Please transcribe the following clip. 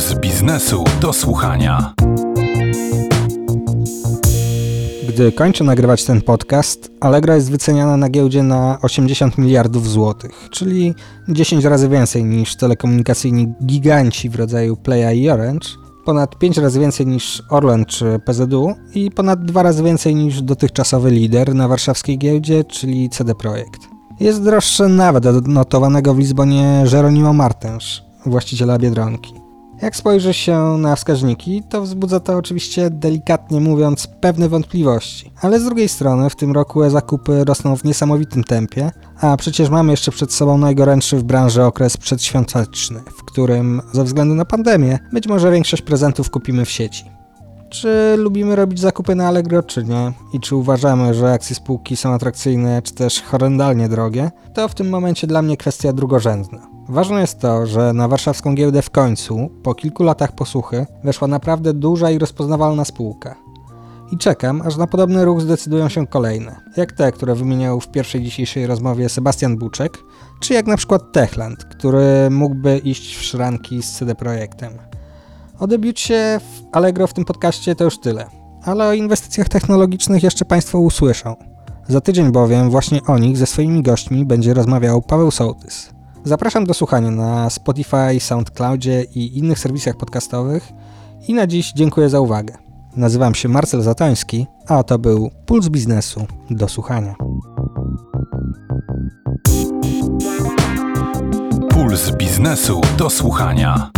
Puls biznesu do słuchania. Gdy kończę nagrywać ten podcast, Allegro jest wyceniana na giełdzie na 80 miliardów złotych, czyli 10 razy więcej niż telekomunikacyjni giganci w rodzaju Playa i Orange, ponad 5 razy więcej niż Orlen czy PZU i ponad 2 razy więcej niż dotychczasowy lider na warszawskiej giełdzie, czyli CD Projekt. Jest droższe nawet od notowanego w Lizbonie Jeronimo Martens, właściciela Biedronki. Jak spojrzy się na wskaźniki, to wzbudza to oczywiście delikatnie mówiąc pewne wątpliwości. Ale z drugiej strony w tym roku e-zakupy rosną w niesamowitym tempie, a przecież mamy jeszcze przed sobą najgorętszy w branży okres przedświąteczny, w którym ze względu na pandemię być może większość prezentów kupimy w sieci. Czy lubimy robić zakupy na Allegro, czy nie? I czy uważamy, że akcje spółki są atrakcyjne, czy też horrendalnie drogie? To w tym momencie dla mnie kwestia drugorzędna. Ważne jest to, że na warszawską giełdę w końcu, po kilku latach posłuchy, weszła naprawdę duża i rozpoznawalna spółka. I czekam, aż na podobny ruch zdecydują się kolejne, jak te, które wymieniał w pierwszej dzisiejszej rozmowie Sebastian Buczek, czy jak na przykład Techland, który mógłby iść w szranki z CD Projektem. O debiucie w Allegro w tym podcaście to już tyle, ale o inwestycjach technologicznych jeszcze Państwo usłyszą. Za tydzień bowiem właśnie o nich ze swoimi gośćmi będzie rozmawiał Paweł Sołtys. Zapraszam do słuchania na Spotify, SoundCloudzie i innych serwisach podcastowych i na dziś dziękuję za uwagę. Nazywam się Marcel Zatoński, a to był Puls Biznesu do słuchania. Puls biznesu do słuchania.